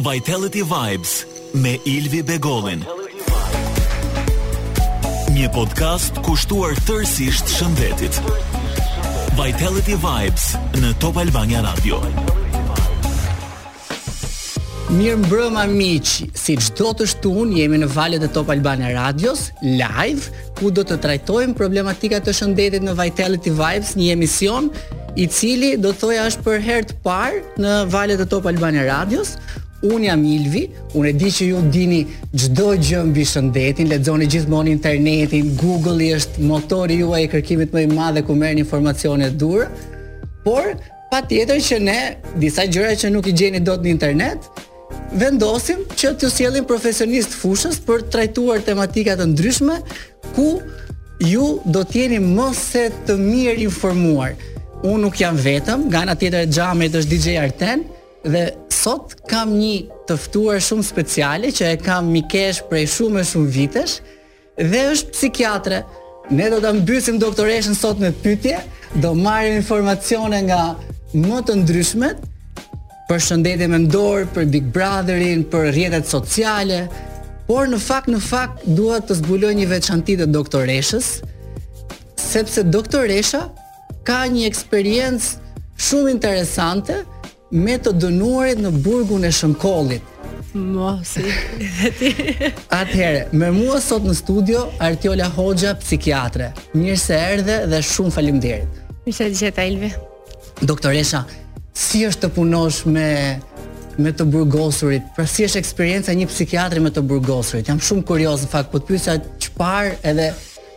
Vitality Vibes me Ilvi Begollin. Një podcast kushtuar tërësisht shëndetit. Vitality Vibes në Top Albania Radio. Mirëmbrëma miq, si çdo të shtunë jemi në valët e Top Albania Radios live ku do të trajtojmë problematika të shëndetit në Vitality Vibes, një emision i cili do të thoja është për herë të parë në valët e Top Albania Radios. Unë jam Ilvi, unë e di që ju dini çdo gjë mbi shëndetin, lexoni gjithmonë internetin, Google-i është motori juaj i kërkimit më i madh ku merrni informacionet e duhura. Por patjetër që ne disa gjëra që nuk i gjeni dot në internet, vendosim që t'ju sjellim profesionistë të fushës për të trajtuar tematika të ndryshme ku ju do të jeni më se të mirinformuar. Unë nuk jam vetëm, nga ana tjetër e xhamit është DJ Arten dhe sot kam një të ftuar shumë speciale që e kam mikesh prej shumë e shumë vitesh. Dhe është psikiatre. Ne do ta mbysim doktoreshën sot me pyetje, do marrim informacione nga më të ndryshmet për shëndetin mendor, për Big Brotherin, për rrjetet sociale, por në fakt në fakt dua të zbuloj një veçanti të doktoreshës, sepse doktoresha ka një eksperiencë shumë interesante Me të dënuarit në burgun e Shënkollit. Mo, si, dhe ti. Atëherë, me mua sot në studio, Artiola Hoxha, psikiatre. Mirë se erdhe dhe shumë faleminderit. Mirë se të gjeta, Ilvi. Doktoresha, si është të punosh me me të burgosurit. Pra si është eksperienca e një psikiatri me të burgosurit? Jam shumë kurioz në fakt, po të pyesja çfarë edhe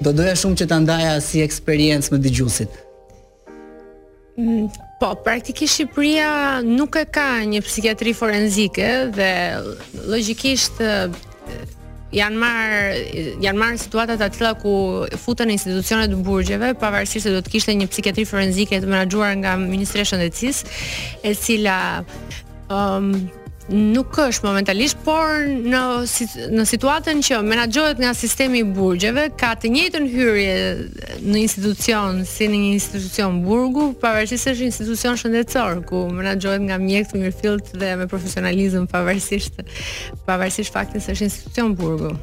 do doja shumë që ta ndaja si eksperiencë me dëgjuesit. Mm, po, praktikisht Shqipëria nuk e ka një psikiatri forenzike dhe logjikisht janë marr janë marr situata të tilla ku futen në institucione të burgjeve pavarësisht se do të kishte një psikiatri forenzike të menaxhuar nga Ministria e Shëndetësisë, e cila Ëm um, nuk është momentalisht, por në, në situatën që menaxhohet nga sistemi i burgjeve, ka të njëjtën hyrje në institucion si në një institucion burgu, pavarësisht se është institucion shëndetësor ku menaxhohet nga mjekë të mirëfilltë dhe me profesionalizëm pavarësisht pavarësisht faktit se është institucion burgu.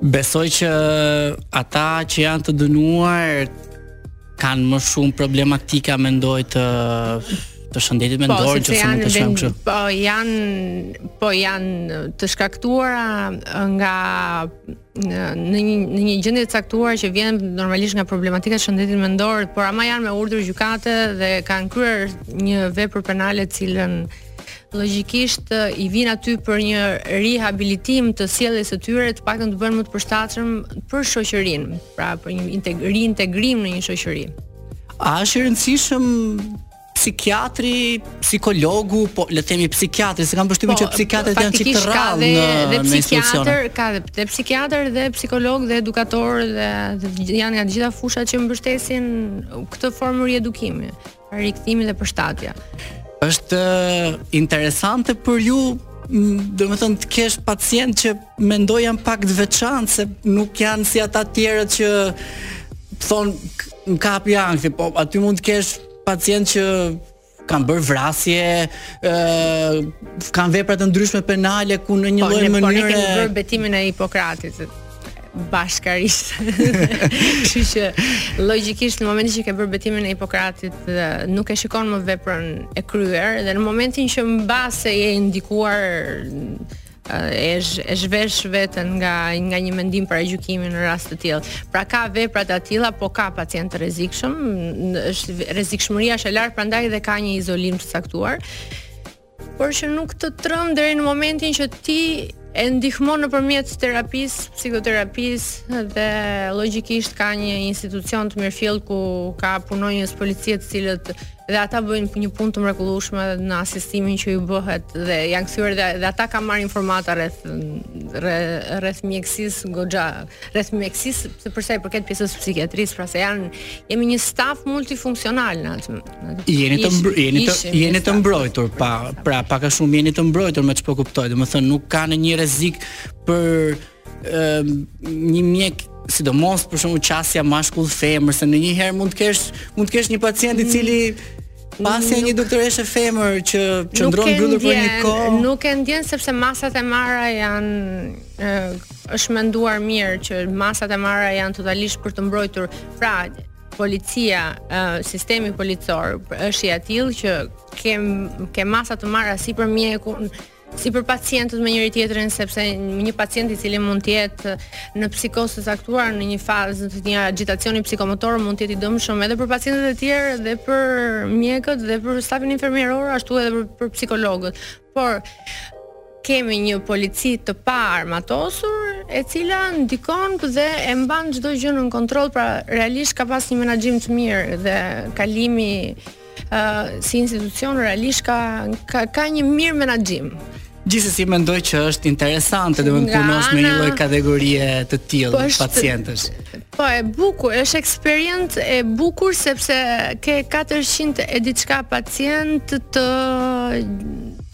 Besoj që ata që janë të dënuar kanë më shumë problematika mendoj të të shëndetit mendor po, që shumë të shkojmë kështu. Po janë po janë të shkaktuara nga në një në një gjendje të caktuar që vjen normalisht nga problematika e shëndetit mendor, por ama janë me urdhër gjykate dhe kanë kryer një vepër penale të cilën logjikisht i vijnë aty për një rihabilitim të sjelljes së tyre, të paktën të bëhen më të përshtatshëm për shoqërinë, pra për një integ riintegrim në një shoqëri. A është i rëndësishëm psikiatri, psikologu, po le të themi psikiatri, se kam përshtypjen po, që psikiatrit janë çik të rrallë në dhe psikiatër, ka dhe, dhe psikiatër dhe psikolog dhe edukator dhe, dhe janë nga të gjitha fushat që mbështesin këtë formë riedukimi. Rikthimi dhe përshtatja. Është eh, interesante për ju, domethënë të kesh pacient që mendoj janë pak të veçantë, se nuk janë si ata tjerë që thonë më kap ankthi, po aty mund të kesh pacient që kanë bërë vrasje, ë eh, kanë vepra të ndryshme penale ku në një po, lloj mënyre. Po ne kemi bërë betimin e Hipokratit. bashkarisht. Kështu që logjikisht në momentin që ke bërë betimin e Hipokratit nuk e shikon më veprën e kryer dhe në momentin që mbase je ndikuar e e zhvesh veten nga nga një mendim paragjykimi në rast të tillë. Pra ka vepra të tilla, po ka pacient të rrezikshëm, është rrezikshmëria është e lartë prandaj dhe ka një izolim të caktuar. por që nuk të tremb deri në momentin që ti e ndihmon nëpërmjet terapisë, psikoterapisë dhe logjikisht ka një institucion të mirëfilltë ku ka punonjës policie të cilët dhe ata bëjnë një punë të mrekullueshme në asistimin që ju bëhet dhe janë kthyer dhe, dhe ata kanë marrë informata rreth rreth mjekësisë goxha, rreth mjekësisë se përsa i përket pjesës psikiatrisë, pra se janë jemi një staf multifunksional në atë Jeni të mbr jeni të jeni të mbrojtur pa pra pak a shumë jeni të mbrojtur me ç'po kuptoj. Domethënë nuk ka ndonjë rrezik për ë një mjek sidomos për shembull qasja mashkull femër se ndonjëherë mund të kesh mund të kesh një pacient i mm. cili Pa sheh një doktoreshë femër që qëndron mbyllur për një kohë. Nuk e ndjen sepse masat e marra janë është menduar mirë që masat e marra janë totalisht për të mbrojtur. Pra, policia, uh, sistemi policor është i atillë që ke ke masa të marra si për mjekun, si për pacientët me njëri tjetrin sepse një pacient i cili mund të jetë në psikozë të caktuar në një fazë të një agjitacioni psikomotor mund të jetë i dëmshëm edhe për pacientët e tjerë dhe për mjekët dhe për stafin infermieror ashtu edhe për, për psikologët. Por kemi një polici të pa armatosur, e cila ndikon dhe e mban çdo gjë nën kontroll, pra realisht ka pas një menaxhim të mirë dhe kalimi ë, si institucion realisht ka ka, ka një mirë menaxhim. Gjithsesi mendoj që është interesante të punosh me një lloj kategorie të tillë pacientësh. Po e bukur, është eksperiencë e bukur sepse ke 400 e diçka pacientë të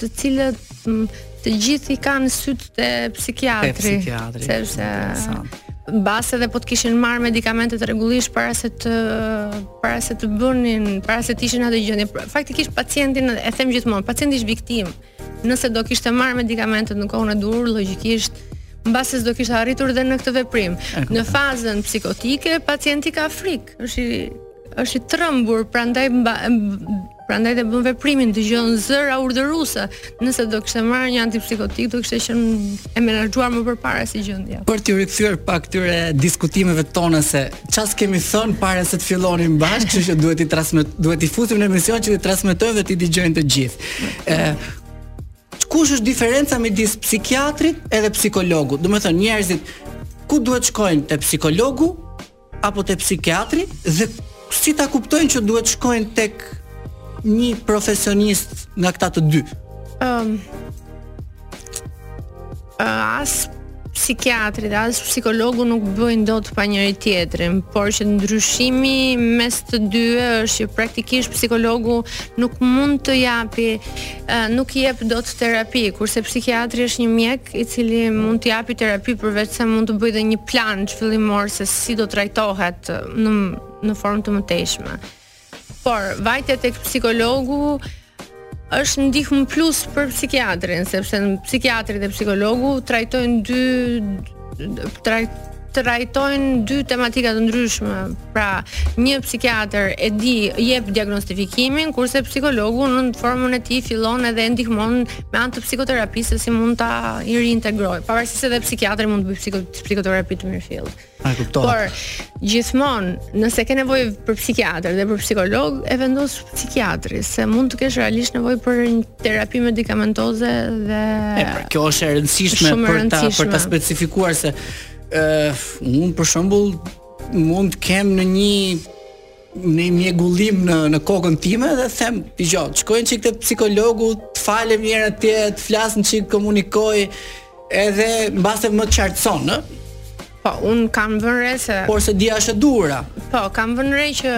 të cilët të gjithë i kanë sytë te psikiatri. Te psikiatri. Sepse mbase edhe po të kishin marrë medikamentet rregullisht para se të para se të bënin, para se të ishin në atë gjendje. Pra, faktikisht pacientin e them gjithmonë, pacienti është viktimë. Nëse do kishte marrë medikamentet në kohën e duhur, logjikisht mbase s'do kishte arritur dhe në këtë veprim. Në fazën psikotike pacienti ka frikë, është i është i trëmbur, prandaj mba, prandaj dhe bën veprimin, dëgjon zëra urdhëruese. Nëse do kishte marrë një antipsikotik, do kishte qenë e menaxhuar më përpara si gjendja. Për t'ju rikthyer pak këtyre diskutimeve tona se Ça s'kemi thënë para se të fillonim bashkë, kështu që duhet i transmet, duhet t'i fusim në emision që t'i transmetojmë dhe t'i dëgjojnë të gjithë. Ë kush është diferenca midis psikiatrit edhe psikologut? Domethënë njerëzit ku duhet shkojnë te psikologu apo te psikiatri dhe si ta kuptojnë që duhet shkojnë tek një profesionist nga këta të dy. Ëm um, as psikiatri dhe as psikologu nuk bëjnë dot pa njëri tjetrin, por që ndryshimi mes të dyve është që praktikisht psikologu nuk mund të japi, nuk i jep dot terapi, kurse psikiatri është një mjek i cili mund të japi terapi përveç se mund të bëjë dhe një plan zhvillimor se si do trajtohet në në formë të mëtejshme. Por vajtja tek psikologu është ndihmë plus për psikiatrin, sepse psikiatri dhe psikologu trajtojnë dy traj, trajtojnë dy tematika të ndryshme. Pra, një psikiatër e di jep diagnostifikimin, kurse psikologu në formën e tij fillon edhe e ndihmon me anë të psikoterapisë se si mund ta i riintegrojë. Pavarësisht edhe psikiatri mund të bëjë psiko, psikoterapi të mirëfilltë. A kupton? Por gjithmonë, nëse ke nevojë për psikiatër dhe për psikolog, e vendos psikiatri, se mund të kesh realisht nevojë për një terapi medikamentoze dhe E pra, kjo është e rëndësishme për ta për ta specifikuar se ë uh, unë për shembull mund të kem në një një mjegullim në në kokën time dhe them, "Jo, shkoj një çik te psikologu, të falem njëra tjetrën, të flasim çik, komunikoj edhe mbase më qartëson, ë?" Po, un kam vënë re se Por s'e di a është e duhura. Po, kam vënë re që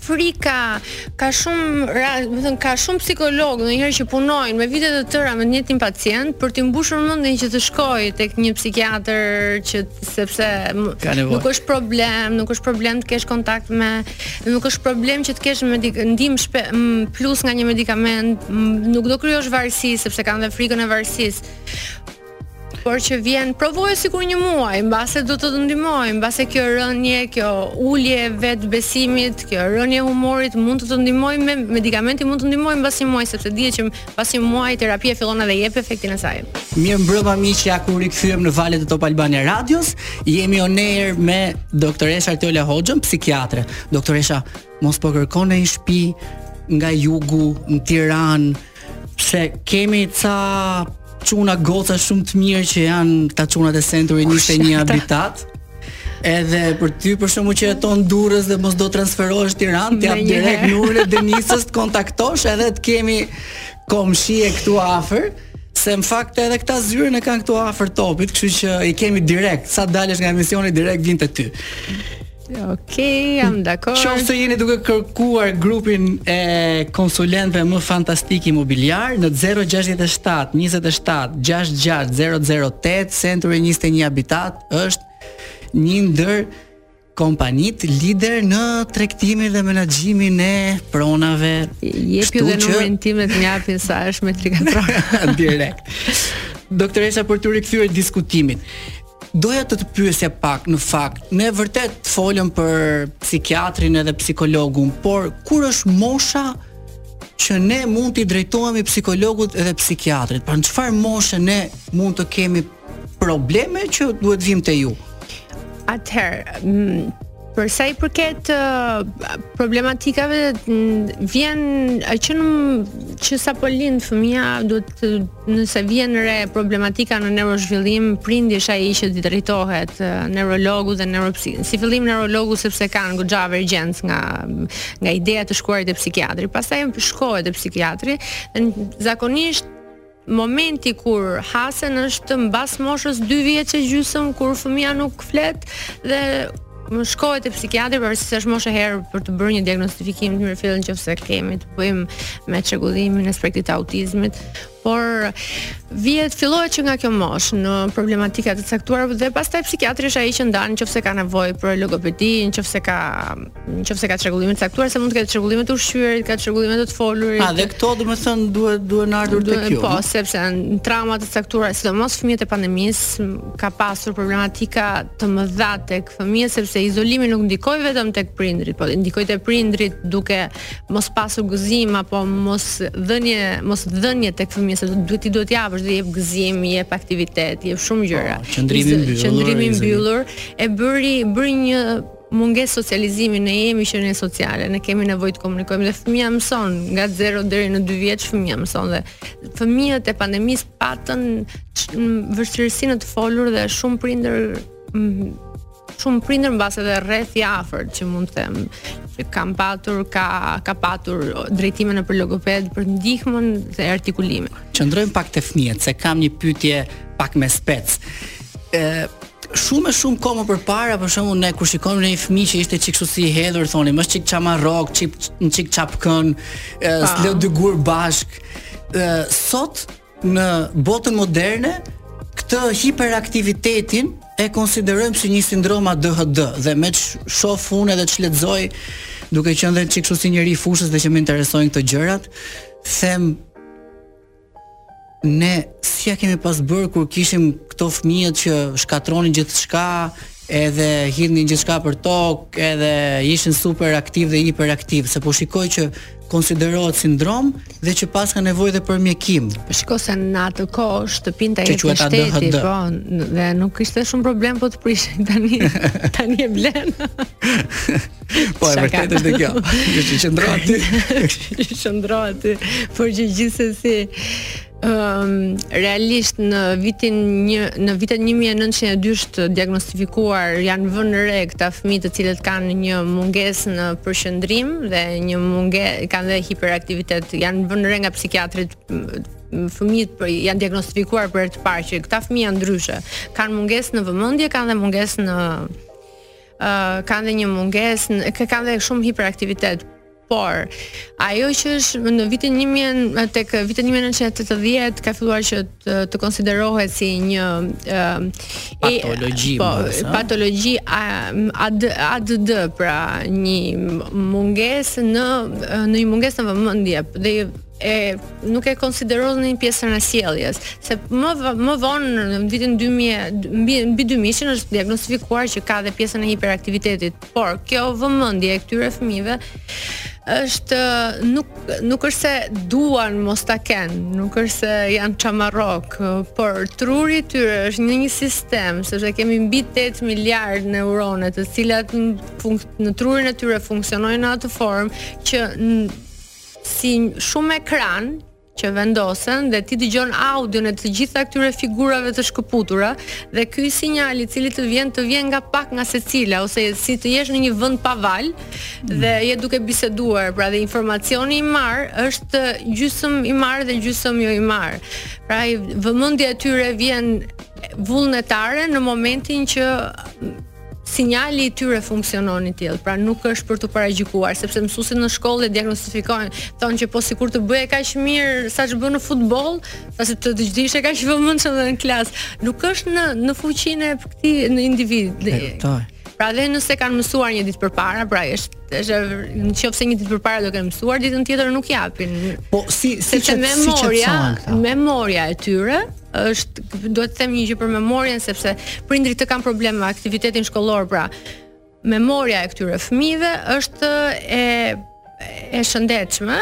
frika Ka shumë ra, do të thënë ka shumë psikologë ndonjëherë që punojnë me vite të tëra me të njëjtin pacient për t'i mbushur mendjen që të shkojë tek një psikiatër që sepse nuk është problem, nuk është problem të kesh kontakt me nuk është problem që të kesh ndihmë shpe, plus nga një medikament, nuk do krijosh varësi sepse kanë dhe frikën e varësisë. por që vjen provoje sikur një muaj, mbase do të të ndihmojë, mbase kjo rënie, kjo ulje e vetëbesimit, kjo rënie e humorit mund të të ndihmojë medikamenti mund të ndihmojë mbas një muaj sepse dihet që pas një muaj terapia fillon edhe jep efektin e saj. Mirëmbrëma miq, ja ku u rikthyem në valët e Top Albania Radios, jemi on air me doktoresha Artiola Hoxhën, psikiatre. Doktoresha, mos po kërkon një shtëpi nga jugu në Tiranë, Se kemi ca çuna goca shumë të mirë që janë këta çunat e Century 21 Habitat. Edhe për ty për shembull që jeton Durrës dhe mos do të transferohesh në Tiranë, të jap direkt numrin e Denisës të kontaktosh edhe të kemi komshie këtu afër se në fakt edhe këta zyrën e kanë këtu afër Topit, kështu që i kemi direkt, sa dalësh nga emisioni direkt vjen te ty. Ok, jam dakord. Qoftë se jeni duke kërkuar grupin e konsulentëve më fantastik imobiliar në 067 27 66 008 Century 21 Habitat është një ndër kompanitë lider në tregtimin dhe menaxhimin e pronave. Jepi dhe numrin tim të japin sa është me trikatror. Direkt. Doktoresha për t'iu rikthyer diskutimit. Doja të të pyesja pak në fakt, ne vërtet folëm për psikiatrin edhe psikologun, por kur është mosha që ne mund t'i drejtohemi psikologut edhe psikiatrit? Pra në çfarë moshe ne mund të kemi probleme që duhet vijmë te ju? Atëherë, Për sa i përket uh, problematikave vjen që në, që sapo lind fëmija duhet nëse vihen re problematika në neurozhvillim prindi është ai që i drejtohet uh, neurologu dhe neuropsi. Si fillim neurologu sepse kanë goxha avergjenc nga nga ideja e të shkuarit te psikiatri, pastaj shkohet te psikiatri dhe zakonisht momenti kur hasen është mbas moshës 2 vjeç e gjysmë kur fëmija nuk flet dhe më shkohet te psikiatri por se është moshë e hershme për të bërë një diagnostifikim të mirëfilltë nëse kemi të bëjmë me çrregullimin e spektrit të autizmit por vihet fillohet që nga kjo moshë në problematika të caktuar dhe pastaj psikiatri është ai që ndan nëse ka nevojë për logopedi nëse ka në qoftë se ka çrregullime të caktuara se mund të ketë çrregullime të ushqyerit, ka çrregullime të të folurit. A dhe këto domethënë duhet duhen ardhur tek ju. Po, sepse në trauma të caktuara, sidomos fëmijët e pandemisë ka pasur problematika të mëdha tek fëmijët sepse izolimi nuk ndikoi vetëm tek prindrit, po ndikoi te prindrit duke mos pasur gëzim apo mos dhënie, mos dhënie tek fëmijës, sepse duhet ti duhet të japësh duhet jep gëzim, jep aktivitet, jep shumë gjëra. Po, qëndrimi mbyllur, qëndrimi mbyllur e bëri bëri një mungesë socializimi, ne jemi qenie sociale, ne kemi nevojë të komunikojmë dhe fëmija mëson nga 0 deri në 2 vjeç fëmija mëson dhe fëmijët e pandemisë patën vështirësi në të folur dhe shumë prindër shumë prindër mbase edhe rreth i afërt që mund të them që kam patur ka ka patur drejtime nëpër logopedë për ndihmën dhe artikulimin. Qëndrojmë pak te fëmijët se kam një pyetje pak me spec. Shumë e shumë kohë më përpara, për shembull, ne kur shikonim një fëmijë që ishte çik kështu si i hedhur, thonim, është çik çamarrok, çik çik çapkën, s'lë dy gur bashk. Ë sot në botën moderne këtë hiperaktivitetin e konsiderojmë si një sindrom ADHD dhe me ç'shof unë edhe ç'lexoj duke qenë dhe çik kështu si njeri i fushës dhe që më interesojnë këto gjërat, them Ne si ja kemi pas bërë kur kishim këto fëmijët që shkatronin gjithçka, edhe hidhnin gjithçka për tokë, edhe ishin super aktiv dhe hiperaktiv, se po shikoj që konsiderohet sindrom dhe që paska nevojë dhe për mjekim. Po shikoj se në atë kohë shtëpinë ta jepte shteti, po, dhe nuk ishte shumë problem po ta prishnin tani. tani e blen. Po e vërtetë është kjo. Ju që qëndro aty. Qëndro aty. Por që gjithsesi um, realisht në vitin një, në vitin 1902 të diagnostifikuar janë vënë re këta fëmijë të cilët kanë një mungesë në përqendrim dhe një munge kanë dhe hiperaktivitet janë vënë re nga psikiatrët fëmijët po janë diagnostifikuar për të parë që këta fëmijë janë ndryshe. Kanë mungesë në vëmendje, kanë dhe mungesë në uh, kanë dhe një mungesë, kanë dhe shumë hiperaktivitet. Por, ajo që është në vitin 1000, tek vitin 1980, ka filluar që të, të konsiderohet si një uh, patologji, e, po, mos, patologji AD, ADD, pra një mungesë në, në një mungesë në vëmendje, dhe e nuk e konsideronin pjesën e sjelljes, se më më vonë në vitin 2000 mbi mbi 2000 është diagnostifikuar që ka dhe pjesën e hiperaktivitetit, por kjo vëmendje e këtyre fëmijëve është nuk nuk është se duan mos ta kenë, nuk është se janë çamarrokë, por truri i tyre është në një sistem, sepse kemi mbi 8 miliardë neurone, të cilat në trurin e tyre funksionojnë në atë formë që si shumë ekrane që vendosen dhe ti dëgjon audion e të gjitha këtyre figurave të shkëputura dhe ky sinjal i cili të vjen të vjen nga pak nga secila ose si të jesh në një vend pa valë dhe je duke biseduar pra dhe informacioni i marrë është gjysëm i marrë dhe gjysëm jo i marrë pra vëmendja e tyre vjen vullnetare në momentin që sinjali i tyre funksionon i tillë, pra nuk është për të paragjykuar, sepse mësuesit në shkollë e diagnostikojnë, thonë që po sikur të bëje kaq mirë sa ç'bën në futboll, sa të të ishe kaq vëmendshëm në klasë, nuk është në në fuqinë e këtij në individ. Pra dhe nëse kanë mësuar një ditë përpara, pra është është në qoftë se një ditë përpara do kenë mësuar, ditën tjetër nuk japin. Po si si çfarë, memoria, si memoria e tyre është duhet të them një gjë për memorien sepse prindërit kanë probleme me aktivitetin shkollor, pra memoria e këtyre fëmijëve është e e shëndetshme,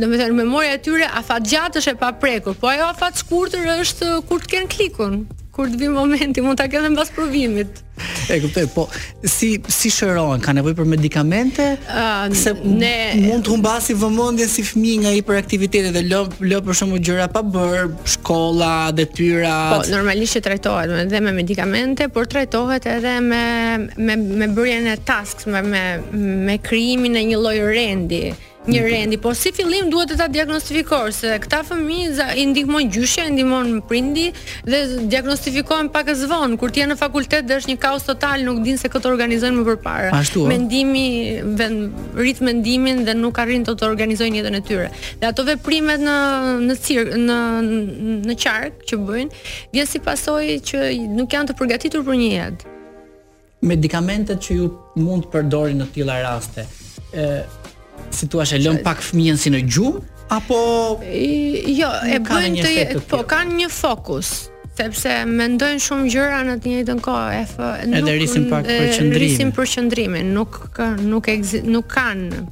domethënë memoria e tyre afatgjatë është e paprekur, po ajo afatshkurtër është kur të kenë klikun, kur të vi momenti mund ta kenë dhe mbas provimit. E kuptoj, po si si shërohen? Ka nevojë për medikamente? Uh, se mund të humbasi vëmendjen si fëmijë nga hiperaktiviteti dhe lë lë për shembull gjëra pa bërë, shkolla, detyra. Po normalisht që trajtohet me dhe me medikamente, por trajtohet edhe me me me bërjen e tasks, me me me krijimin e një lloj rendi Një rendi, po si fillim duhet të ta diagnostifikosh se këta fëmijë i ndihmon gjyshja, i ndihmon prindi dhe diagnostifikohen pak si vonë kur të jenë në fakultet dhe është një kaos total, nuk dinë se kë të organizojnë më përpara. Ashtu. Mendimi rrit mendimin dhe nuk arrijnë dot të organizojnë jetën e tyre. Dhe ato veprimet në në cirk, në në qark që bëjnë, vjen si pasojë që nuk janë të përgatitur për një jetë. Medikamentet që ju mund të përdorni në të tilla raste, ë si thua se e lënë pak fëmijën si në gjumë apo jo, e bëjnë të po kanë një fokus sepse mendojnë shumë gjëra në të njëjtën kohë e fë, nuk edhe rrisin pak përqendrimin rrisin përqendrimin nuk nuk nuk kanë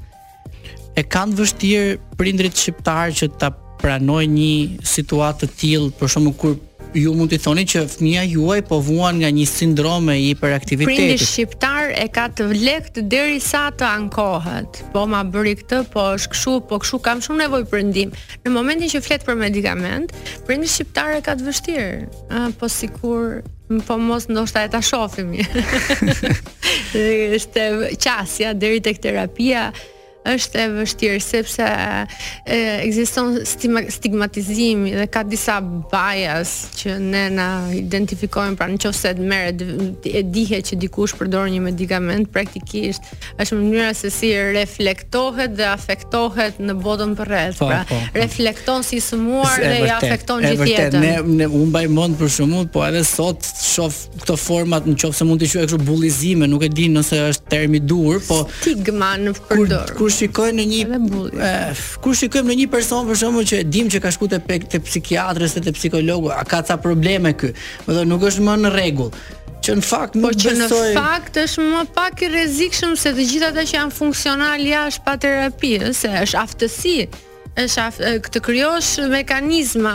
e kanë vështirë prindrit shqiptar që ta pranojnë një situatë të tillë, për shembull kur ju mund t'i thoni që fëmija juaj po vuan nga një sindrome i hiperaktivitetit. Prindi shqiptar e ka të lehtë derisa të ankohet. Po ma bëri këtë, po është kështu, po kshu, kam shumë nevojë për ndihmë. Në momentin që flet për medikament, prindi shqiptar e ka të vështirë. A, po sikur, po mos ndoshta e ta shofim. Është qasja deri tek terapia është e vështirë sepse ekziston stigmatizimi dhe ka disa bias që ne na identifikojnë pra në qoftë se të merret e dihet që dikush përdor një medikament praktikisht është mënyra se si reflektohet dhe afektohet në botën përreth po, pra po, po. reflekton si i sëmurë dhe i afekton gjithë jetën. Ne ne, unë mbaj mend për shembull po edhe sot shof këto format në qoftë se mund t'i quaj kështu bullizime, nuk e di nëse është termi i duhur, po stigma në përdor. Kur, kur shikojmë një e, kur shikojmë një person për shembull që e dimë që ka shku te te psikiatri ose te psikologu, a ka ca probleme ky? Domethënë nuk është më në rregull. Që në fakt po që në fakt është më pak i rrezikshëm se të gjithë ata që janë funksionalë jashtë pa terapi, se është aftësi. është af, të krijosh mekanizma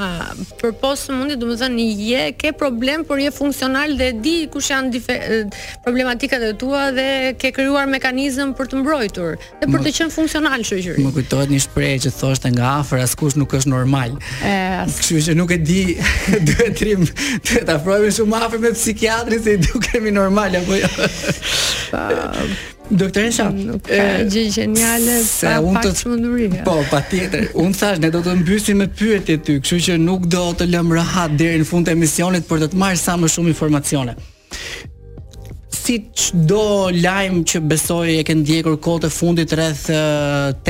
për post, të mund, domethënë e ke problem por je funksional dhe e di kush janë dife, problematikat e tua dhe ke krijuar mekanizëm për të mbrojtur dhe për të qenë funksional në shoqëri. Më kujtohet një shprehje që thoshte nga afër askush nuk është normal. Kështu që nuk e di duhet kemi të afrohemi shumë afër me psikiatrin se i dukemi normal apo jo. Doktoresha, nuk ka gjë geniale pa pak të... çmenduri. Po, patjetër. Unë thashë ne do të mbysim me pyetje ty, kështu që nuk do të lëmë rehat deri në fund të emisionit për të të marrë sa më shumë informacione. Si çdo lajm që besoj e ke ndjekur kohët e fundit rreth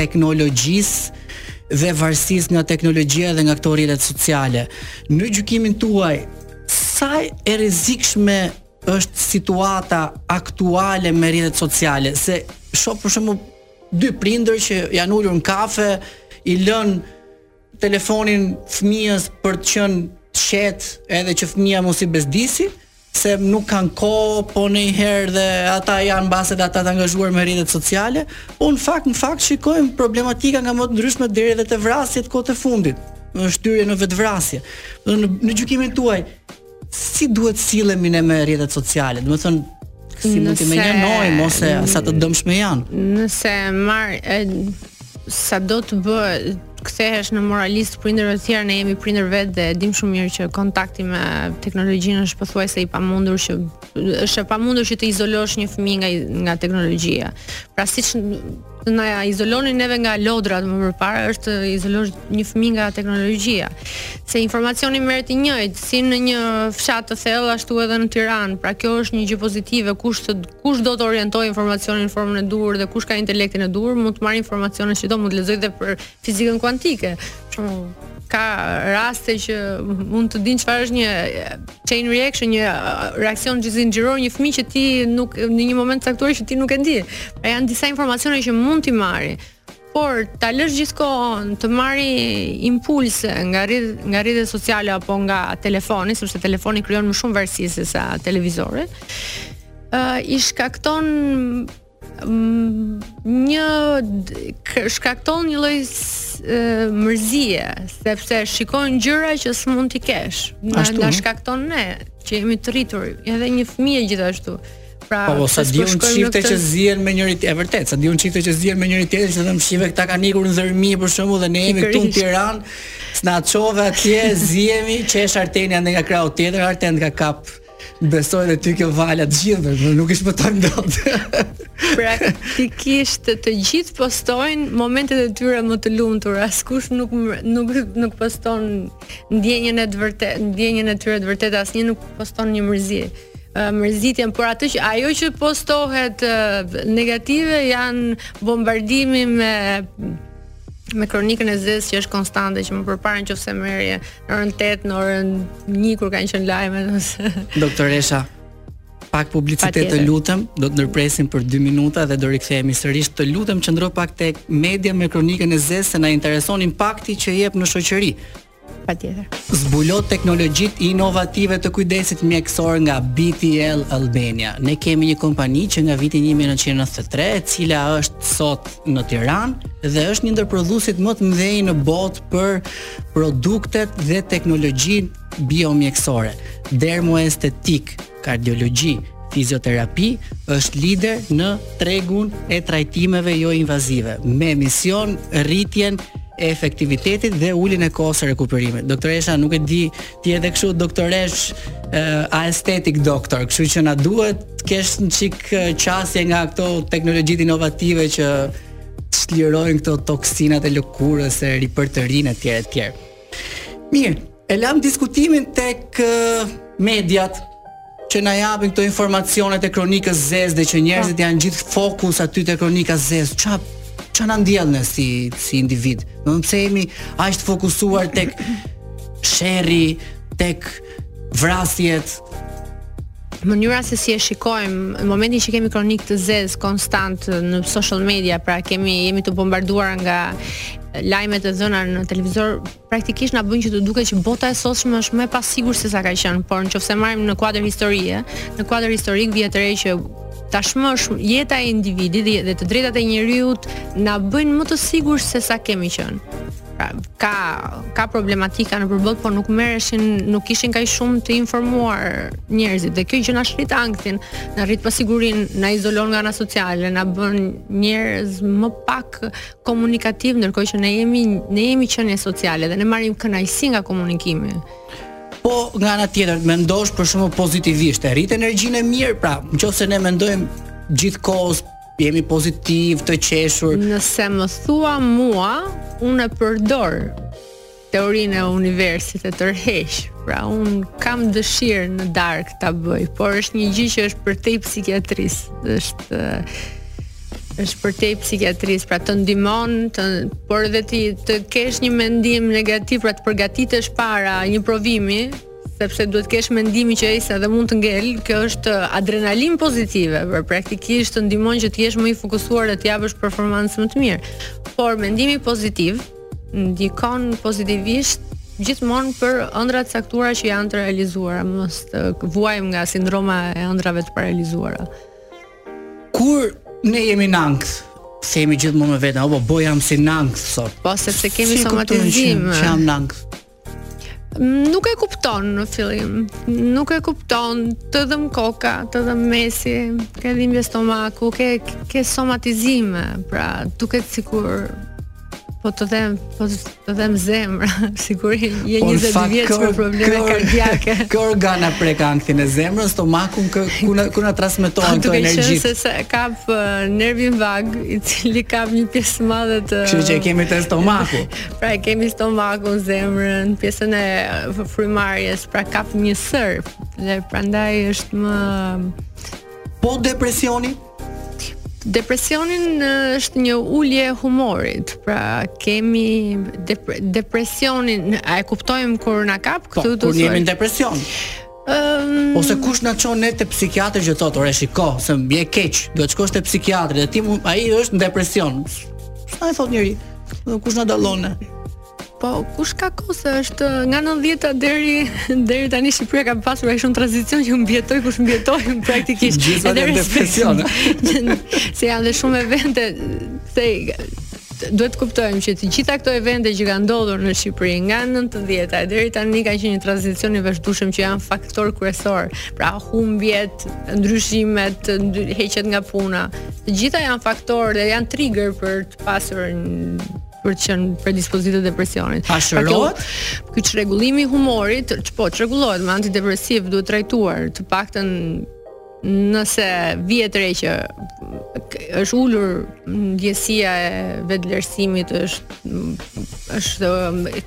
teknologjisë dhe varësisë nga teknologjia dhe nga këto rrjete sociale. Në gjykimin tuaj, sa e rrezikshme është situata aktuale me rrjetet sociale, se shoh për shembull dy prindër që janë ulur në kafe, i lënë telefonin fëmijës për të qenë të qetë, edhe që fëmija mos i bezdisi, se nuk kanë kohë, po ndonjëherë dhe ata janë mbase dhe ata të angazhuar me rrjetet sociale, po në fakt, në fakt shikojmë problematika nga më të ndryshme deri edhe te vrasjet kohët e fundit, në shtyrje në vetëvrasje. Në, në, në gjykimin tuaj, Si duhet të sillemi ne me rrjetet sociale? Domethënë si mund të mënjanojmë ose sa të dëmshme janë? Nëse marr sa do të bëhet kthehesh në moralist i prindërve të tjerë, ne jemi prindër vetë dhe e dimë shumë mirë që kontakti me teknologjinë është pothuajse i pamundur që është e pamundur që të izolosh një fëmijë nga nga teknologjia. Pra siç Të na izolonin neve nga lodrat më përpara është të izolosh një fëmijë nga teknologjia. Se informacioni merret i njëjtë si në një fshat të thellë ashtu edhe në Tiranë. Pra kjo është një gjë pozitive, kush të, kush do të orientojë informacionin në formën e duhur dhe kush ka intelektin e duhur, mund të marrë informacione që do, mund të lexojë dhe për fizikën kuantike. Për shembull, ka raste që mund të dinë çfarë është një chain reaction, një reaksion zinxhiror një fëmijë që ti nuk në një moment të caktuar që ti nuk e di. Pra janë disa informacione që mund t'i marri. Por ta lësh gjithë kohën të marri impulse nga rrjet nga rrjetet sociale apo nga telefoni, sepse telefoni krijon më shumë varësi se sa televizori. ë uh, i shkakton Mm, një shkakton një lloj mërzie, sepse shikon gjëra që s'mund t'i kesh. Na, na shkakton ne që jemi të rritur, edhe një fëmijë gjithashtu. Pra, po, po sa di unë çifte këtë... që zihen me njëri-tjetrin, e vërtetë, sa di unë çifte që zihen me njëri-tjetrin, se them shihe këta kanë ikur në Dhërmi për shembull dhe ne jemi këtu në Tiranë, s'na çove atje, zihemi, qesh Artenia nga krahu tjetër, Arten të ka kap Besoj e ty kjo vala të gjithëve, por nuk i shpëton dot. Praktikisht të gjithë postojnë momentet e tyre më të lumtura, askush nuk nuk nuk poston ndjenjën e të vërtetë, ndjenjën e tyre të vërtetë, asnjë nuk poston një mërzi mërzitjen, por atë që ajo që postohet negative janë bombardimi me me kronikën e zezë që është konstante që më përpara në qoftë se merrje në orën 8 në orën 1 kur kanë qenë lajmet. Doktoresha pak publicitet të lutem do të ndërpresim për 2 minuta dhe do rikthehemi sërisht të lutem qëndro pak tek media me kronikën e zezë se na intereson impakti që jep në shoqëri Patjetër. Zbulo teknologjitë inovative të kujdesit mjekësore nga BTL Albania. Ne kemi një kompani që nga viti 1993, e cila është sot në Tiranë dhe është një ndër prodhuesit më të mëdhenj në botë për produktet dhe teknologjinë biomjekësore, dermoestetik, Kardiologji, Fizioterapi është lider në tregun e trajtimeve jo invazive, me mision rritjen e efektivitetit dhe uljen e kohës së rekuperimit. Doktoresha, nuk e di, ti je dhe kështu doktoreshë uh, aesthetic doktor, kështu që na duhet të kesh një çik qasje nga këto teknologjitë inovative që çlirojnë këto toksinat e lëkurës, e ripërtërinë etj etj. Mirë, e lamë diskutimin tek mediat që na japin këto informacionet e kronikës së zezë dhe që njerëzit po. janë gjithë fokus aty te kronika e zezë. Ça ça na ndjell ne si si individ. Domethënë pse jemi aq të fokusuar tek sherri, tek vrasjet, mënyra se si e shikojmë në momentin që kemi kronikë të zezë konstante në social media, pra kemi jemi të bombarduar nga lajmet e dhëna në televizor, praktikisht na bën që të duket që bota e sotshme është më e pasigurt se sa ka qenë, por nëse marrim në kuadër historie, në kuadër historik vihet re që tashmë është jeta e individit dhe të drejtat e njeriut na bëjnë më të sigurt se sa kemi qenë. pra, ka ka problematika nëpër botë, por nuk merreshin, nuk ishin kaq shumë të informuar njerëzit dhe kjo gjë na rrit ankthin, na rrit pasigurinë, na izolon nga ana sociale, na bën njerëz më pak komunikativ ndërkohë që ne jemi ne jemi qenie sociale dhe ne marrim kënaqësi nga komunikimi po nga ana tjetër mendosh për shembull pozitivisht, e rrit energjinë e mirë, pra nëse ne mendojmë gjithë kohës Jemi pozitiv, të qeshur. Nëse më thua mua, unë e përdor teorinë e universit e tërheq. Pra un kam dëshirë në darkë ta bëj, por është një gjë që është përtej psikiatrisë. Është është përtej psikiatrisë, pra të ndihmon, të por edhe të kesh një mendim negativ, pra të përgatitesh para një provimi, sepse duhet të kesh mendimin që ai se dhe mund të ngel, kjo është adrenalinë pozitive, por praktikisht të ndihmon që të jesh më i fokusuar dhe të japësh performancë më të mirë. Por mendimi pozitiv ndikon pozitivisht gjithmonë për ëndrra të caktuara që janë të realizuara, mos të vuajmë nga sindroma e ëndrrave të paralizuara. Kur ne jemi në ankth, themi gjithmonë me veten, obobo jam si në ankth sot. Po sepse kemi si somatizim. Që jam në ankth. Nuk e kupton në fillim. Nuk e kupton të dhemb koka, të dhemb mesi, ke dhimbje stomaku, ke ke somatizime, pra duket sikur po të dhemb, po të dhemb zemra, sikur je 20 vjeç me probleme kardiake. Kë organe prek ankthi, zemrën, stomakun kë ku na ku na transmetohen këto energji. Duke qenë se se kap nervin vag, i cili kap një pjesë të madhe të Kështu që kemi te stomaku. Pra e kemi stomakun, zemrën, pjesën e frymëmarrjes, pra kap një sërë. Dhe prandaj është më Po depresioni? Depresioni është një ulje e humorit. Pra kemi depre, depresionin, a e kuptojmë kur na kap po, këtu do të thotë. Kur jemi në depresion. Um... Ose kush na çon ne te psikiatri që thotë, "Ore, shiko, se më je keq, duhet të shkosh te psikiatri." Dhe ti ai është në depresion. Sa e thotë njeri? Kush na dallon ne? Po, kush ka kohë se është nga 90-ta deri deri tani Shqipëria ka pasur aq shumë tranzicion që mbijetoi kush mbijetoi praktikisht. Gjithë në depresion. se janë dhe shumë evente se Duhet të kuptojmë që të gjitha këto evente që kanë ndodhur në Shqipëri nga 90-ta e deri tani ka qenë një tranzicion i vazhdueshëm që janë faktor kryesor. Pra humbjet, ndryshimet, heqjet nga puna, të gjitha janë faktor dhe janë trigger për të pasur për të qenë predispozitë e depresionit. A shërohet? Pra ky çrregullimi i humorit, po çrregullohet me antidepresiv duhet trajtuar, të paktën nëse vihet re që është ulur ndjesia e vetëvlerësimit është është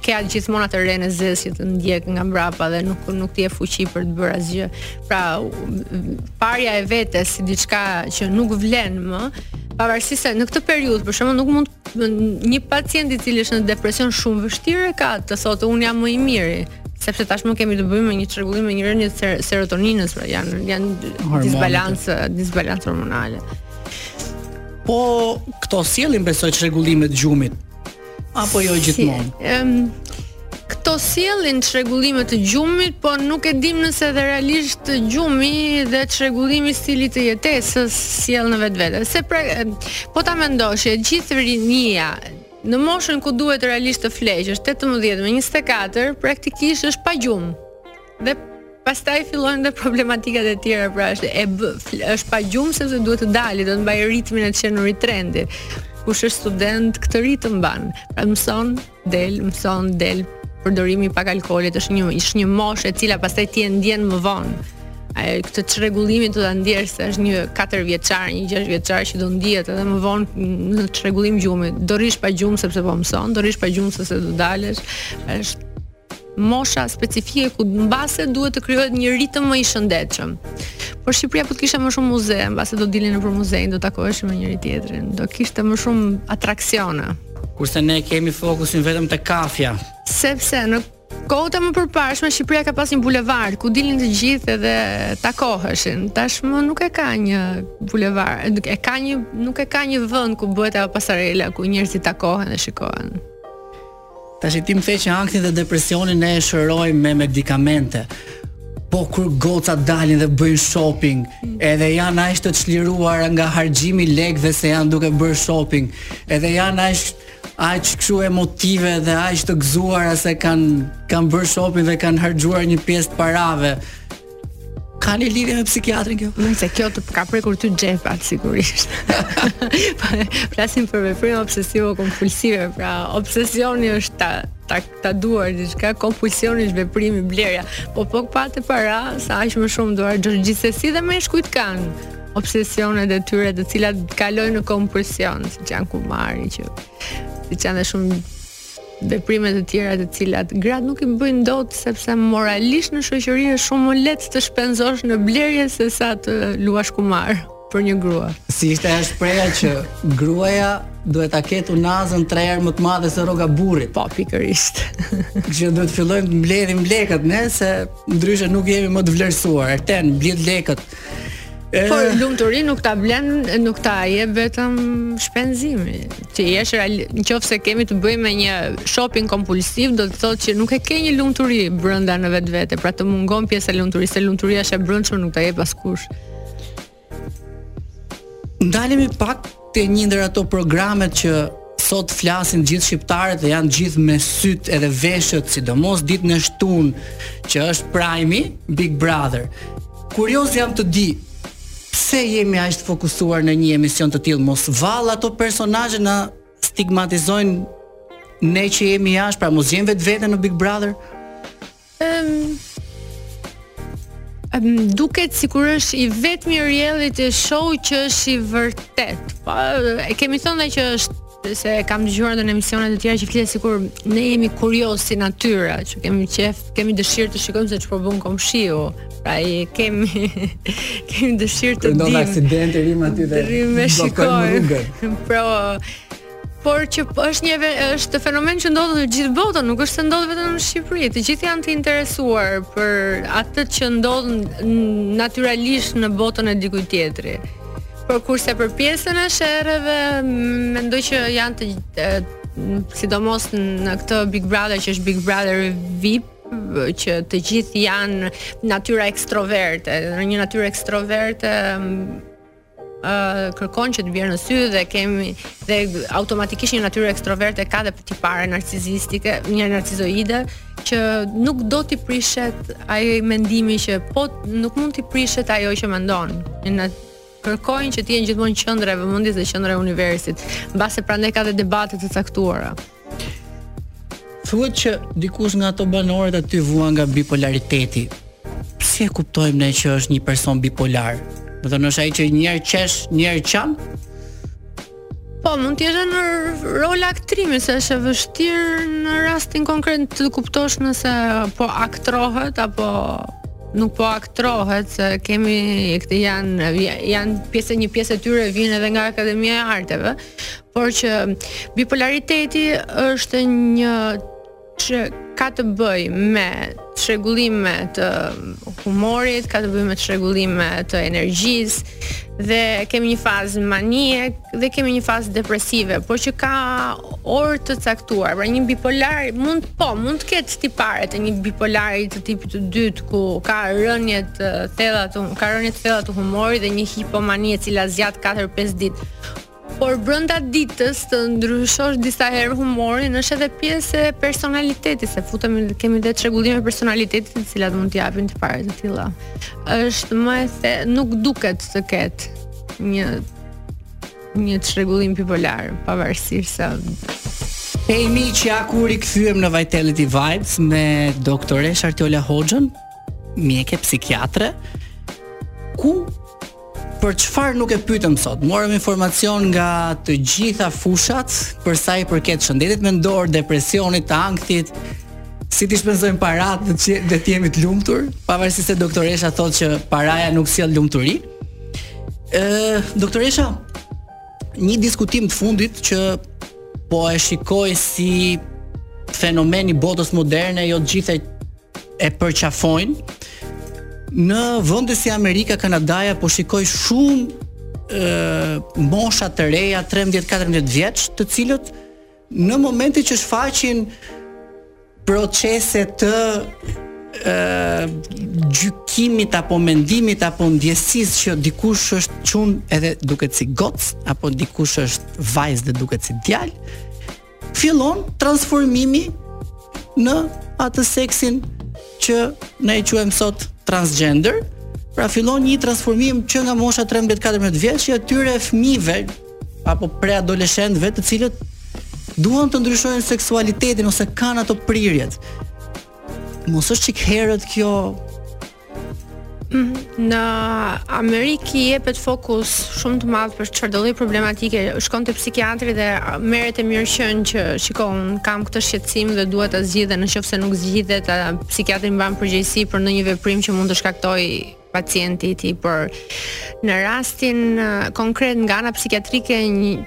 ke atë gjithmonë atë renë e zezë që të ndjek nga mbrapa dhe nuk nuk të jep fuqi për të bërë asgjë. Pra parja e vetes si diçka që nuk vlen më, pavarësisht se në këtë periudhë për shembull nuk mund Një pacient i cili është në depresion shumë vështirë e ka të thotë unë jam më i miri, sepse tashmë kemi të bëjmë me një çrregullim me një rënie të serotoninës, pra janë janë disbalancë, disbalancë hormonale. Po këto sjellin besoj çrregullime të gjumit apo jo gjithmonë. Si, um, Këto sjellin çrregullime të gjumit, po nuk e dimë nëse edhe realisht gjumi dhe çrregullimi i stilit të jetesës sjell në vetvete. Se pra, po ta mendosh, e gjithë rinia në moshën ku duhet realisht të flesh, është 18 me 24, praktikisht është pa gjumë. Dhe pastaj fillojnë dhe problematikat e tjera, pra është e bë, është pa gjumë sepse duhet të dalë, do të mbajë ritmin e qenurit trendi. Kush është student këtë ritëm mban. Pra mëson, del, mëson, del përdorimi i pak alkoolit është një është një moshë e cila pastaj ti e ndjen më vonë. Ai këtë çrregullimin do ta ndjerë se është një 4 vjeçar, një 6 vjeçar që do ndihet edhe më vonë në çrregullim gjumi. Do rrish pa gjumë sepse po mëson, do rrish pa gjumë sepse do dalësh. Është mosha specifike ku mbase duhet të krijohet një ritëm më i shëndetshëm. Por Shqipëria po të kishte më shumë muze, mbase do dilin nëpër muze, do takoheshin me njëri tjetrin, do kishte më shumë atraksione. Kurse ne kemi fokusin vetëm te kafja. Sepse në kohët e më përparshme Shqipëria ka pas një bulevard ku dilin të gjithë edhe takoheshin. Tashmë nuk e ka një bulevard, e ka një nuk e ka një vend ku bëhet ajo pasarela ku njerëzit takohen dhe shikohen. Tashi ti më the që ankthin dhe depresionin ne e shërojmë me medikamente. Po kur gocat dalin dhe bëjnë shopping, edhe janë aq të çliruara nga harxhimi i lekëve se janë duke bërë shopping, edhe janë aq aq kështu emotive dhe aq të gëzuara se kanë kanë bërë shopping dhe kanë harxhuar një pjesë të parave. Ka një lidhje me psikiatrin kjo? Nuse kjo të ka prekur ty xhepat sigurisht. Po, flasim për veprime obsesivo kompulsive, pra obsesioni është të të të duash diçka, kompulsioni është veprimi blerja. Po po patë para, sa aq më shumë do. Gjithsesi dhe meshkujt kanë obsesionet e tyre të cilat kalojnë në kompulsion, siç janë kumari, siç janë shumë veprime të tjera të cilat gratë nuk i bëjnë dot sepse moralisht në shoqëri është shumë më lehtë të shpenzosh në blerje se sa të luash kumar për një grua. Si ishte ajo shprehja që gruaja duhet ta ketë unazën 3 herë më të madhe se rroga e burrit. Po pikërisht. Që duhet të fillojmë të mbledhim lekët, ne se ndryshe nuk jemi më të vlerësuar. Erten, mblidh lekët. E... Por lumturi nuk ta blen, nuk ta jep vetëm shpenzimi. Ti je real, nëse kemi të bëjmë me një shopping kompulsiv, do të thotë që nuk e ke një lumturi brenda në vetvete, pra të mungon pjesa e lumturisë, se lumturia është e brendshme, nuk ta jep askush. Ndalemi pak Te një ndër ato programet që sot flasin gjithë shqiptarët dhe janë gjithë me sytë edhe veshët, sidomos ditën e shtunë, që është Prime Big Brother. Kurioz jam të di pse jemi aq të fokusuar në një emision të tillë, mos vallë ato personazhe na stigmatizojnë ne që jemi jashtë, pra mos gjen vetveten në Big Brother. Ëm duket sikur është i vetmi reality show që është i vërtetë. Po e kemi thënë dhe që është se e kam dëgjuar në emisione të tjera që flitet sikur ne jemi kuriozë si natyra, që kemi qejf, kemi dëshirë të shikojmë se ç'po bën komshiu. Pra i kemi kemi dëshirë të dimë. Ndonjë aksident i rrimë aty dhe do të shikojmë. Pra por që është një është fenomen që ndodh në gjithë botën, nuk është se ndodh vetëm në Shqipëri. Të gjithë janë të interesuar për atë që ndodh natyralisht në botën e dikujt tjetër. Por kurse për pjesën e sherreve, mendoj që janë të, të sidomos në këtë Big Brother që është Big Brother VIP, që të gjithë janë natyra ekstroverte, në një natyrë ekstroverte ë kërkon që të bjerë në sy dhe kemi dhe automatikisht një natyrë ekstroverte ka dhe tipare narcizistike, një narcizoide që nuk do t'i prishet ai mendimi që po nuk mund t'i prishet ajo që mendon. Ë kërkojnë që të jenë gjithmonë qendra e vëmendjes dhe qendra e universit. Mbase prandaj ka dhe debate të caktuara. Thuhet që dikush nga ato banorët aty vuan nga bipolariteti. Si e kuptojmë ne që është një person bipolar? Do të thonë është ai që një herë qesh, një herë qan? Po, mund të jesh në rol aktrimi, se është e vështirë në rastin konkret të kuptosh nëse po aktrohet apo nuk po aktrohet se kemi këtë janë janë pjesë një pjesë e tyre vjen edhe nga Akademia e Arteve, por që bipolariteti është një që ka të bëjë me çrregullime të humorit, ka të bëjë me çrregullime të energjisë dhe kemi një fazë manie dhe kemi një fazë depresive, por që ka orë të caktuar. Pra një bipolar mund po, mund të ketë tipare të një bipolari të tipit të dytë ku ka rënie të thella të ka rënie të thella të humorit dhe një hipomani e cila zgjat 4-5 ditë Por brenda ditës të ndryshosh disa herë humorin është edhe pjesë e personalitetit, se futemi kemi dhe çrregullime të personalitetit të cilat mund të japin tipare të tilla. Është më e se, nuk duket të ketë një një çrregullim bipolar pavarësisht se Hej miq, ja ku u rikthyem në Vitality Vibes me doktoresh Artiola Hoxhën, mjeke psikiatre, ku Për çfarë nuk e pyetëm sot? Morëm informacion nga të gjitha fushat për sa i përket shëndetit mendor, depresionit, të ankthit, si t'i shpenzojmë paratë dhe të, dhe të jemi të lumtur, pavarësisht se doktoresha thotë që paraja nuk sjell lumturi. Ë, doktoresha, një diskutim të fundit që po e shikoj si fenomen i botës moderne, jo të gjithë e përqafojnë në vende si Amerika, Kanadaja po shikoj shumë ë mosha të reja 13-14 vjeç, të cilët në momentin që shfaqin procese të ë gjykimit apo mendimit apo ndjesisë që dikush është çun edhe duket si gocë apo dikush është vajzë dhe duket si djalë fillon transformimi në atë seksin që ne e quajmë sot transgender. Pra fillon një transformim që nga mosha 13-14 vjeç i atyre fëmijëve apo preadoleshentëve të cilët duan të ndryshojnë seksualitetin ose kanë ato prirjet. Mos është çik herët kjo Në Amerikë i jepet fokus shumë të madh për çfarëdo lloj problematike. Shkon te psikiatri dhe merret e mirëqenë që shikon, kam këtë shqetësim dhe duhet ta zgjidh dhe në qoftë se nuk zgjidhet, psikiatri mban përgjegjësi për ndonjë veprim që mund të shkaktojë pacienti i tij, por në rastin konkret nga ana psikiatrike një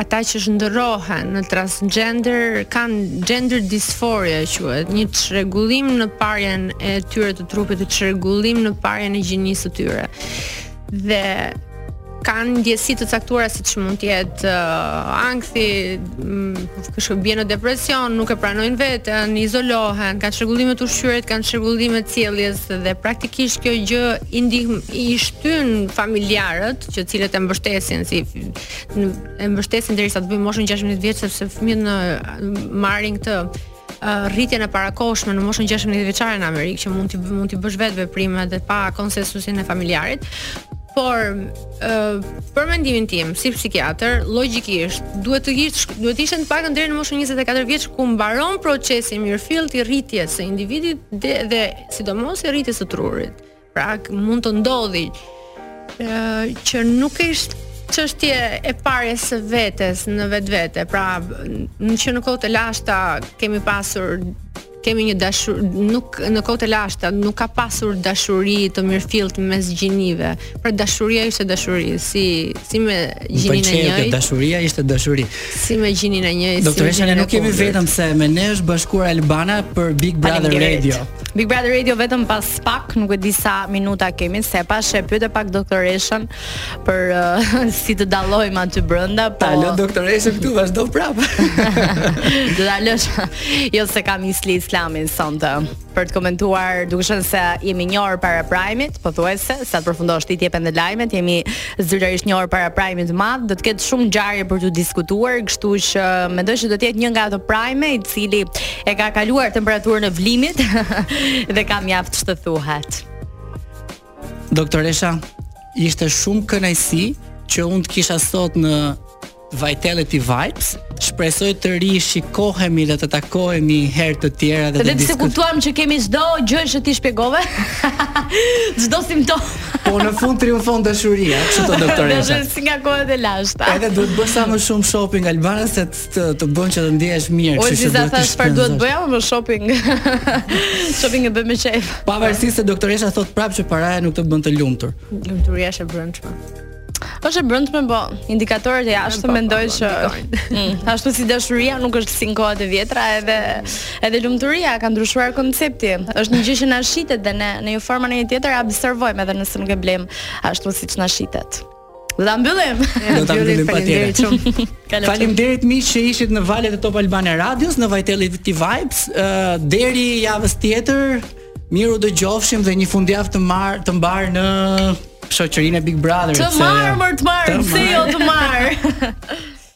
ata që shndërrohen në transgender kanë gender dysphoria quhet, një çrregullim në parjen e tyre të trupit, një çrregullim në parjen e gjinisë së tyre. Dhe kanë ndjesi të caktuara siç mund të jetë uh, ankthi, mm, kështu bien në depresion, nuk e pranojnë veten, izolohen, kanë çrregullime të të ushqyerit, kanë çrregullime të sjelljes dhe praktikisht kjo gjë i ndihmë i shtyn familjarët që të cilët e mbështesin si e mbështesin derisa të bëjnë moshën 16 vjeç sepse fëmijët në marrin këtë rritjen e parakohshme në moshën 16 vjeçare në Amerikë që mund të mund të bësh vetë veprime dhe pa konsensusin e familjarit. Por ë për mendimin tim si psikiatër, logjikisht duhet të ish duhet të ishte të paktën deri në moshën 24 vjeç ku mbaron procesi i mirëfilltë i rritjes së individit dhe, dhe sidomos i rritjes së trurit Pra mund të ndodhi që nuk është çështje e parjes së vetes në vetvete. Pra, ne që në kohë të lashta kemi pasur kemi një dashur nuk në kohë të lashta nuk ka pasur dashuri të mirëfilltë mes gjinive. Pra dashuria ishte dashuri, si si me gjininë e njëjtë. Dashuria ishte dashuri. Si me gjininë e njëjtë. Doktoresha si ne nuk jemi vetëm se me ne është bashkuar Albana për Big Brother Radio. Big Brother Radio vetëm pas pak, nuk e di sa minuta kemi, se pashë pyete pak doktoreshën për uh, si të dallojmë aty brenda, po. Ta lë doktoreshën këtu vazhdo prapë. Do ta lësh. Jo se kam Isli Islamin sonte për të komentuar, duke qenë se jemi një orë para prajmit, pothuajse, sa të përfundosh ti të jepen dhe lajmet, jemi Zyrtarisht një orë para prajmit të madh do të ketë shumë ngjarje për t'u diskutuar, kështu që mendoj se do të jetë një nga ato prajme i cili e ka kaluar temperaturën e vlimit dhe ka mjaft ç'të thuhet. Doktoresha, ishte shumë kënaqësi që unë të kisha sot në Vitality Vibes. Shpresoj të rishikohemi dhe të takohemi herë të tjera dhe, dhe të diskutojmë. Dhe kuptuam që kemi çdo gjë që ti shpjegove. Çdo simptom. po në fund triumfon dashuria, kështu tha doktoresha. Dhe si nga kohët e lashta. Edhe duhet të bësh sa më shumë shopping Albana se të bën që të ndjehesh mirë, kështu që duhet të shpenzosh. Çfarë do t'i bëja më shopping. shopping e bën me çejf. Pavarësisht se doktoresha thotë prapë që paraja nuk të bën të lumtur. Lumturia është e brendshme. Është e brendshme, po indikatorët e jashtëm po, mendoj po, që mm, ashtu si dashuria nuk është si në kohët e vjetra, edhe edhe lumturia ka ndryshuar koncepti. Është një gjë që na shitet dhe ne në një formë apo në një tjetër e absorbojmë edhe nëse nuk e blejmë ashtu siç na shitet. Do ta mbyllim. Do ta mbyllim patjetër. Faleminderit miq që ishit në valët e Top Albania Radios në Vitality Vibes. Ë deri javës tjetër. Mirë u dëgjofshim dhe një fundjavë të marr të mbar në shoqërinë e Big Brother. Të marr, më të marr, se jo të marr.